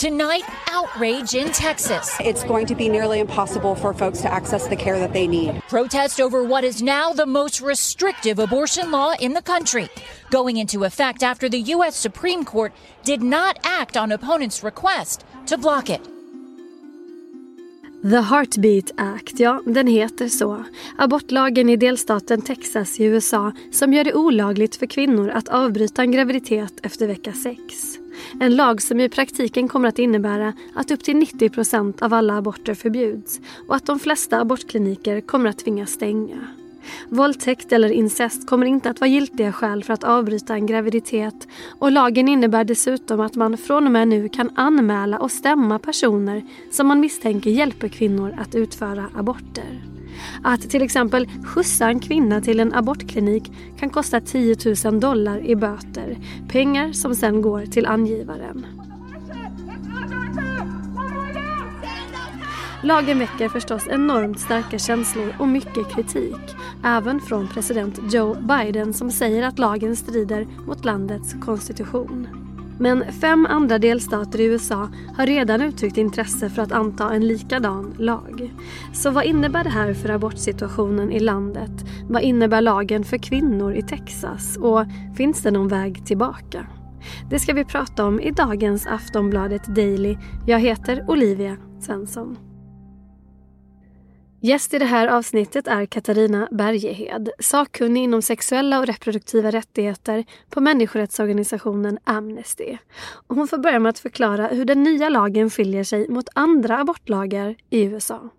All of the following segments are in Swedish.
Tonight, outrage in Texas. It's going to be nearly impossible for folks to access the care that they need. Protest over what is now the most restrictive abortion law in the country, going into effect after the U.S. Supreme Court did not act on opponents' request to block it. The Heartbeat Act, ja den heter så. Abortlagen i delstaten Texas i USA som gör det olagligt för kvinnor att avbryta en graviditet efter vecka 6. En lag som i praktiken kommer att innebära att upp till 90 av alla aborter förbjuds och att de flesta abortkliniker kommer att tvingas stänga. Våldtäkt eller incest kommer inte att vara giltiga skäl för att avbryta en graviditet och lagen innebär dessutom att man från och med nu kan anmäla och stämma personer som man misstänker hjälper kvinnor att utföra aborter. Att till exempel skjutsa en kvinna till en abortklinik kan kosta 10 000 dollar i böter. Pengar som sen går till angivaren. Lagen väcker förstås enormt starka känslor och mycket kritik. Även från president Joe Biden som säger att lagen strider mot landets konstitution. Men fem andra delstater i USA har redan uttryckt intresse för att anta en likadan lag. Så vad innebär det här för abortsituationen i landet? Vad innebär lagen för kvinnor i Texas? Och finns det någon väg tillbaka? Det ska vi prata om i dagens Aftonbladet Daily. Jag heter Olivia Svensson. Gäst i det här avsnittet är Katarina Bergehed, sakkunnig inom sexuella och reproduktiva rättigheter på människorättsorganisationen Amnesty. hon får börja med att förklara hur den nya lagen skiljer sig mot andra abortlagar i USA.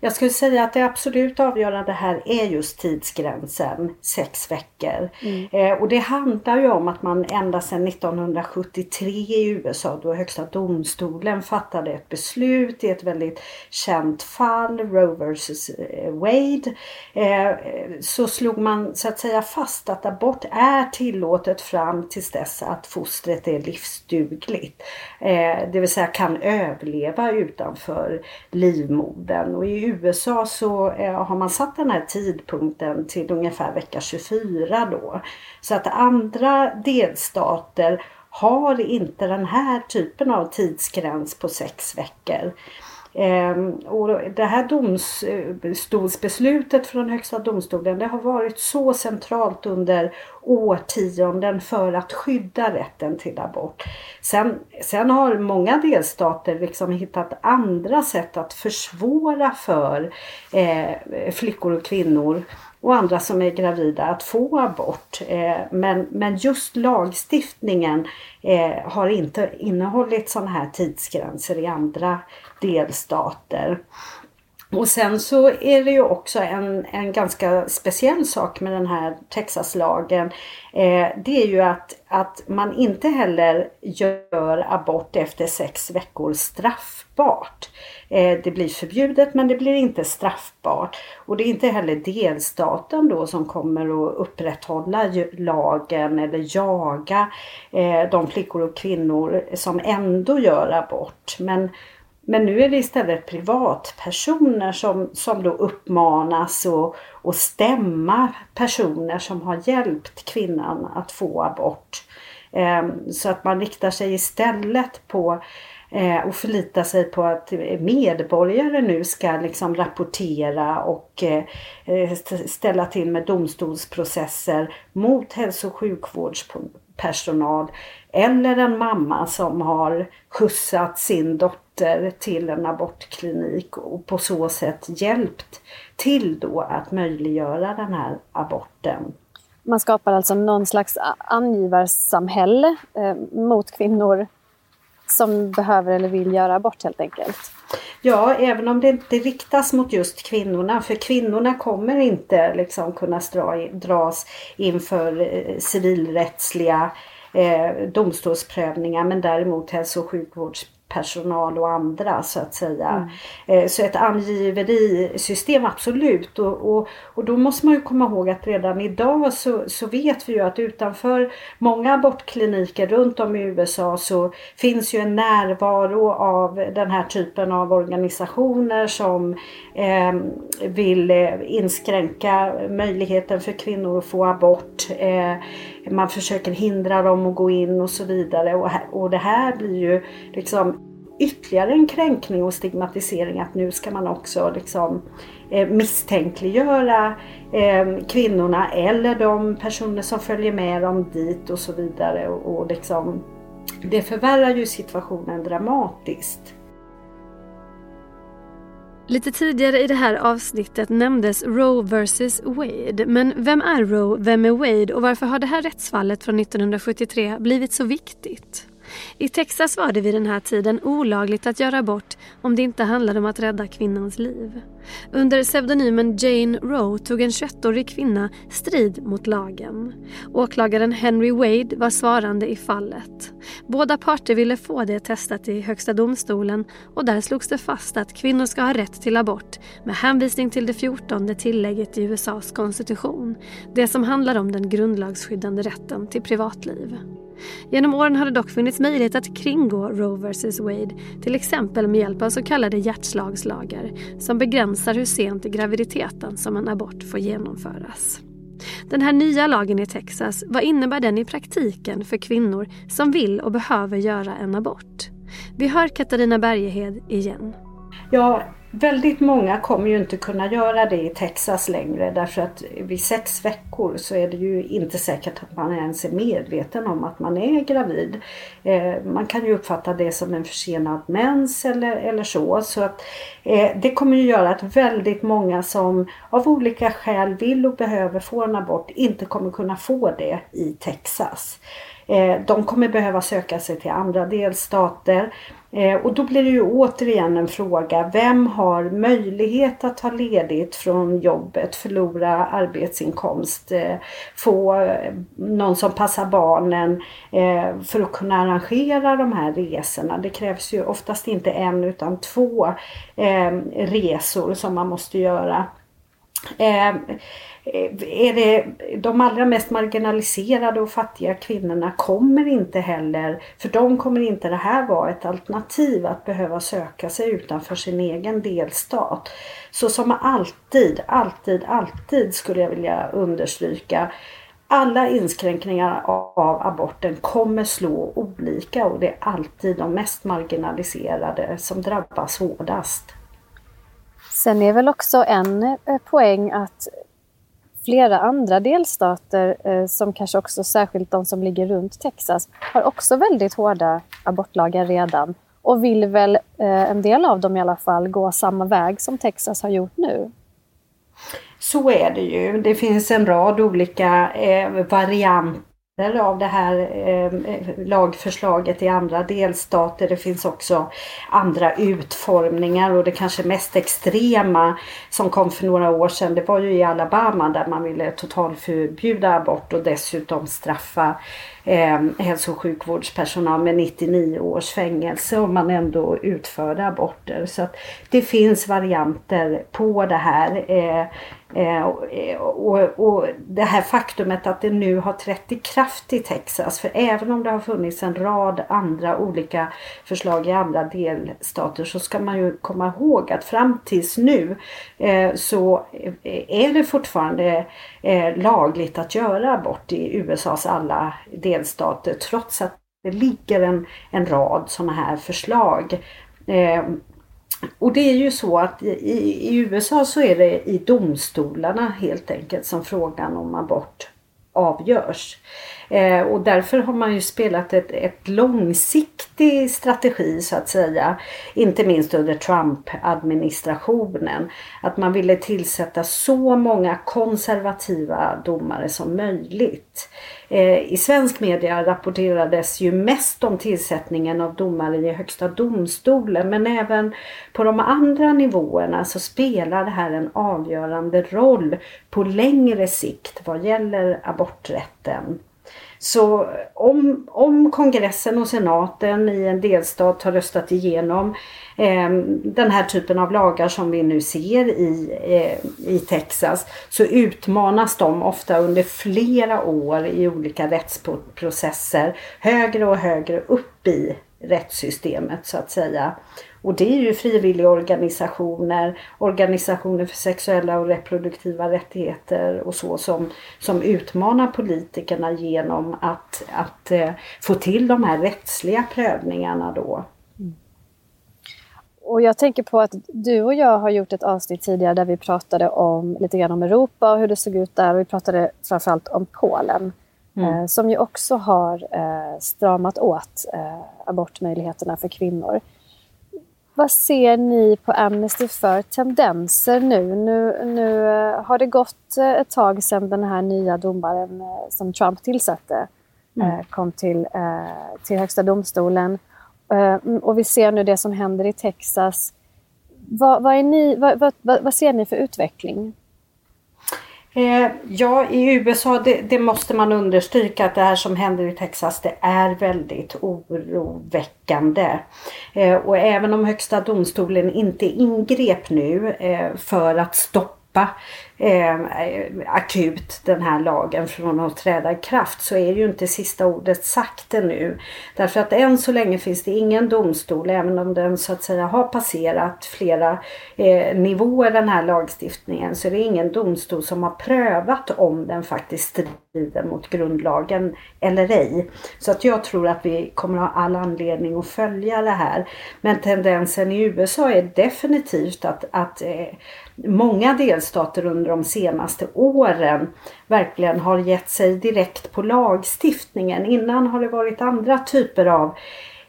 Jag skulle säga att det absolut avgörande här är just tidsgränsen, sex veckor. Mm. Eh, och det handlar ju om att man ända sedan 1973 i USA då Högsta domstolen fattade ett beslut i ett väldigt känt fall, Roe vs eh, Wade. Eh, så slog man så att säga fast att abort är tillåtet fram tills dess att fostret är livsdugligt. Eh, det vill säga kan överleva utanför livmodern. Och i USA så eh, har man satt den här tidpunkten till ungefär vecka 24 då. Så att andra delstater har inte den här typen av tidsgräns på sex veckor. Ehm, och det här domstolsbeslutet från Högsta domstolen det har varit så centralt under årtionden för att skydda rätten till abort. Sen, sen har många delstater liksom hittat andra sätt att försvåra för eh, flickor och kvinnor och andra som är gravida att få abort. Eh, men, men just lagstiftningen eh, har inte innehållit sådana här tidsgränser i andra delstater. Och sen så är det ju också en, en ganska speciell sak med den här Texaslagen. Eh, det är ju att, att man inte heller gör abort efter sex veckor straffbart. Eh, det blir förbjudet men det blir inte straffbart. Och det är inte heller delstaten då som kommer att upprätthålla lagen eller jaga eh, de flickor och kvinnor som ändå gör abort. Men men nu är det istället privatpersoner som, som då uppmanas att och stämma personer som har hjälpt kvinnan att få abort. Ehm, så att man riktar sig istället på Eh, och förlita sig på att medborgare nu ska liksom rapportera och eh, ställa till med domstolsprocesser mot hälso och sjukvårdspersonal eller en mamma som har skjutsat sin dotter till en abortklinik och på så sätt hjälpt till då att möjliggöra den här aborten. Man skapar alltså någon slags angivarsamhälle eh, mot kvinnor som behöver eller vill göra abort helt enkelt. Ja, även om det inte riktas mot just kvinnorna. För kvinnorna kommer inte liksom kunna dras inför eh, civilrättsliga eh, domstolsprövningar men däremot hälso och sjukvårds personal och andra så att säga. Mm. Eh, så ett angiverisystem absolut och, och, och då måste man ju komma ihåg att redan idag så, så vet vi ju att utanför många abortkliniker runt om i USA så finns ju en närvaro av den här typen av organisationer som eh, vill inskränka möjligheten för kvinnor att få abort. Eh, man försöker hindra dem att gå in och så vidare. Och, och det här blir ju liksom ytterligare en kränkning och stigmatisering att nu ska man också liksom eh, misstänkliggöra eh, kvinnorna eller de personer som följer med dem dit och så vidare. Och, och liksom, det förvärrar ju situationen dramatiskt. Lite tidigare i det här avsnittet nämndes Roe vs Wade. Men vem är Roe, vem är Wade och varför har det här rättsfallet från 1973 blivit så viktigt? I Texas var det vid den här tiden olagligt att göra abort om det inte handlade om att rädda kvinnans liv. Under pseudonymen Jane Roe tog en 21-årig kvinna strid mot lagen. Åklagaren Henry Wade var svarande i fallet. Båda parter ville få det testat i Högsta domstolen och där slogs det fast att kvinnor ska ha rätt till abort med hänvisning till det 14 tillägget i USAs konstitution. Det som handlar om den grundlagsskyddande rätten till privatliv. Genom åren har det dock funnits möjlighet att kringgå Roe vs Wade, till exempel med hjälp av så kallade hjärtslagslagar som begränsar hur sent i graviditeten som en abort får genomföras. Den här nya lagen i Texas, vad innebär den i praktiken för kvinnor som vill och behöver göra en abort? Vi hör Katarina Bergehed igen. Ja, Väldigt många kommer ju inte kunna göra det i Texas längre därför att vid sex veckor så är det ju inte säkert att man ens är medveten om att man är gravid. Eh, man kan ju uppfatta det som en försenad mens eller, eller så. så att, eh, det kommer ju göra att väldigt många som av olika skäl vill och behöver få en abort inte kommer kunna få det i Texas. Eh, de kommer behöva söka sig till andra delstater eh, och då blir det ju återigen en fråga, vem har möjlighet att ta ledigt från jobbet, förlora arbetsinkomst, eh, få någon som passar barnen för att kunna arrangera de här resorna. Det krävs ju oftast inte en utan två resor som man måste göra. Eh, eh, är det, de allra mest marginaliserade och fattiga kvinnorna kommer inte heller, för dem kommer inte det här vara ett alternativ att behöva söka sig utanför sin egen delstat. Så som alltid, alltid, alltid skulle jag vilja understryka alla inskränkningar av aborten kommer slå olika och det är alltid de mest marginaliserade som drabbas hårdast. Sen är väl också en eh, poäng att flera andra delstater, eh, som kanske också särskilt de som ligger runt Texas, har också väldigt hårda abortlagar redan och vill väl, eh, en del av dem i alla fall, gå samma väg som Texas har gjort nu. Så är det ju. Det finns en rad olika eh, varianter av det här eh, lagförslaget i andra delstater. Det finns också andra utformningar och det kanske mest extrema som kom för några år sedan det var ju i Alabama där man ville totalförbjuda abort och dessutom straffa eh, hälso och sjukvårdspersonal med 99 års fängelse om man ändå utförde aborter. Så att det finns varianter på det här. Eh, Eh, Eh, eh, och, och, det här faktumet att det nu har trätt i kraft i Texas. För även om det har funnits en rad andra olika förslag i andra delstater så ska man ju komma ihåg att fram tills nu eh, så eh, är det fortfarande eh, lagligt att göra abort i USAs alla delstater trots att det ligger en, en rad sådana här förslag. Och det är ju så att i, i, USA så är det i domstolarna helt enkelt som frågan om abort avgörs. Eh, och därför har man ju spelat ett, ett långsiktig strategi så att säga. Inte minst under Trump-administrationen. Att man ville tillsätta så många konservativa domare som möjligt. Eh, I svensk media rapporterades ju mest om tillsättningen av domare i Högsta domstolen men även på de andra nivåerna så spelar det här en avgörande roll på längre sikt vad gäller aborträtten. Så om, om kongressen och senaten i en delstat har röstat igenom eh, den här typen av lagar som vi nu ser i, eh, i Texas så utmanas de ofta under flera år i olika rättsprocesser högre och högre upp i rättssystemet så att säga. Och det är ju frivilligorganisationer, organisationer för sexuella och reproduktiva rättigheter och så som, som utmanar politikerna genom att, att eh, få till de här rättsliga prövningarna då. Och jag tänker på att du och jag har gjort ett avsnitt tidigare där vi pratade om lite grann om Europa och hur det såg ut där och vi pratade framförallt om Polen. Mm. Eh, som ju också har eh, stramat åt eh, abortmöjligheterna för kvinnor. Vad ser ni på Amnesty för tendenser nu? Nu, nu eh, har det gått eh, ett tag sedan den här nya domaren eh, som Trump tillsatte mm. kom till, till Högsta domstolen. Och vi ser nu det som händer i Texas. Vad, vad, ni, vad, vad ser ni för utveckling? Eh, ja, i USA, det, det, måste man understryka att det här som händer i Texas, det är väldigt oroväckande. Eh, och även om Högsta domstolen inte ingrep nu eh, för att stoppa stoppa Ehm, eh, akut den här lagen från att träda i kraft så är ju inte sista ordet sagt ännu. Därför att än så länge finns det ingen domstol, även om den så att säga har passerat flera eh, nivåer den här lagstiftningen, så är det ingen domstol som har prövat om den faktiskt strider mot grundlagen eller ej. Så att jag tror att vi kommer ha all anledning att följa det här. Men tendensen i USA är definitivt att, att eh, många delstater under de senaste åren verkligen har gett sig direkt på lagstiftningen. Innan har det varit andra typer av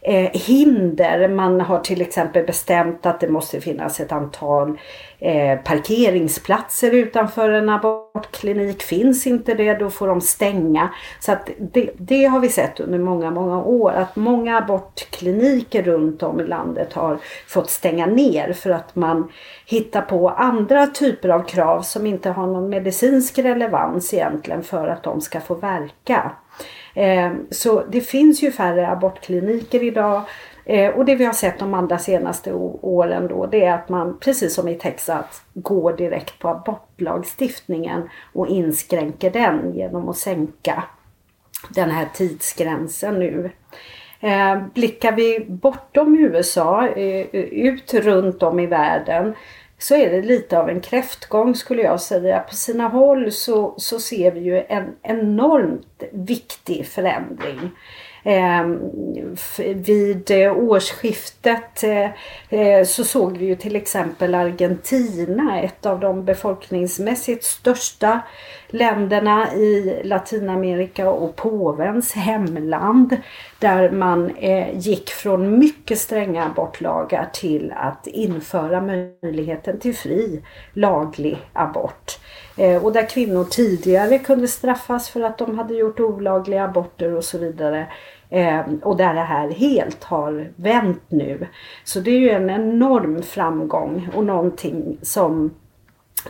eh, hinder. Man har till exempel bestämt att det måste finnas ett antal eh, parkeringsplatser utanför en abortklinik. Finns inte det då får de stänga. Så att det, det har vi sett under många, många år att många abortkliniker runt om i landet har fått stänga ner för att man hittar på andra typer av krav som inte har någon medicinsk relevans egentligen för att de ska få verka. Ehm, så det finns ju färre abortkliniker idag. Ehm, och det vi har sett de allra senaste åren då det är att man precis som i Texas går direkt på abortlagstiftningen och inskränker den genom att sänka den här tidsgränsen nu. Ehm, blickar vi bortom USA, eh, ut runt om i världen så är det lite av en kräftgång skulle jag säga. På sina håll så, så ser vi ju en enormt viktig förändring. Ehm, eh, vid årsskiftet eh, eh, så såg vi ju till exempel Argentina, ett av de befolkningsmässigt största länderna i Latinamerika och påvens hemland. Där man eh, gick från mycket stränga abortlagar till att införa möjligheten till fri laglig abort. Eh, och där kvinnor tidigare kunde straffas för att de hade gjort olagliga aborter och så vidare. Eh, och där det här helt har vänt nu. Så det är ju en enorm framgång och någonting som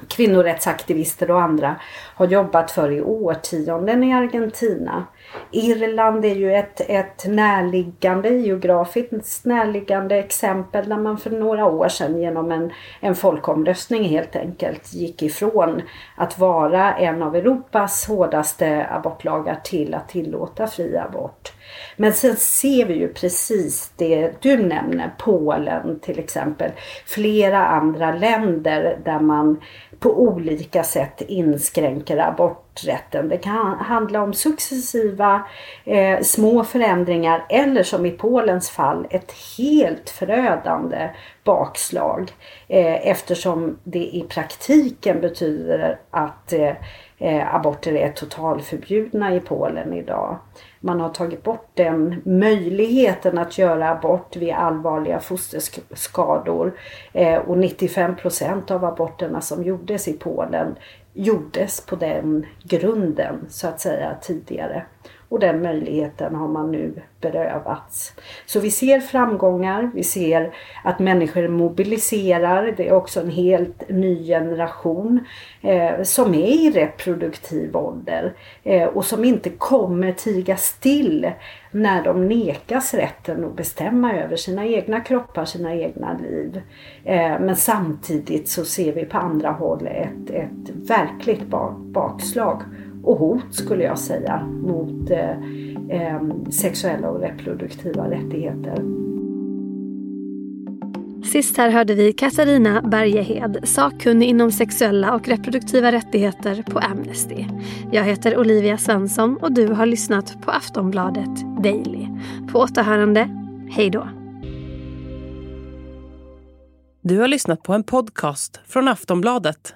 kvinnorättsaktivister och andra har jobbat för i årtionden i Argentina. Irland är ju ett, ett närliggande, geografiskt närliggande exempel där man för några år sedan genom en, en folkomröstning helt enkelt gick ifrån att vara en av Europas hårdaste abortlagar till att tillåta fri abort. Men sen ser vi ju precis det du nämner, Polen till exempel. Flera andra länder där man på olika sätt inskränker aborträtten. Det kan handla om successiva eh, små förändringar eller som i Polens fall ett helt förödande bakslag. Eh, eftersom det i praktiken betyder att eh, eh aborter är totalförbjudna i Polen idag. Man har tagit bort den möjligheten att göra abort vid allvarliga fosterskador. Eh, och 95 procent av aborterna som gjordes i Polen gjordes på den grunden så att säga tidigare. Och den möjligheten har man nu berövats. Så vi ser framgångar, vi ser att människor mobiliserar. Det är också en helt ny generation eh, som är i reproduktiv ålder eh, och som inte kommer tiga still när de nekas rätten att bestämma över sina egna kroppar, sina egna liv. Eh, men samtidigt så ser vi på andra håll ett, ett verkligt bakslag och hot skulle jag säga mot eh, eh, sexuella och reproduktiva rättigheter. Sist här hörde vi Katarina Bergehed, sakkunnig inom sexuella och reproduktiva rättigheter på Amnesty. Jag heter Olivia Svensson och du har lyssnat på Aftonbladet Daily. På återhörande, hej då. Du har lyssnat på en podcast från Aftonbladet.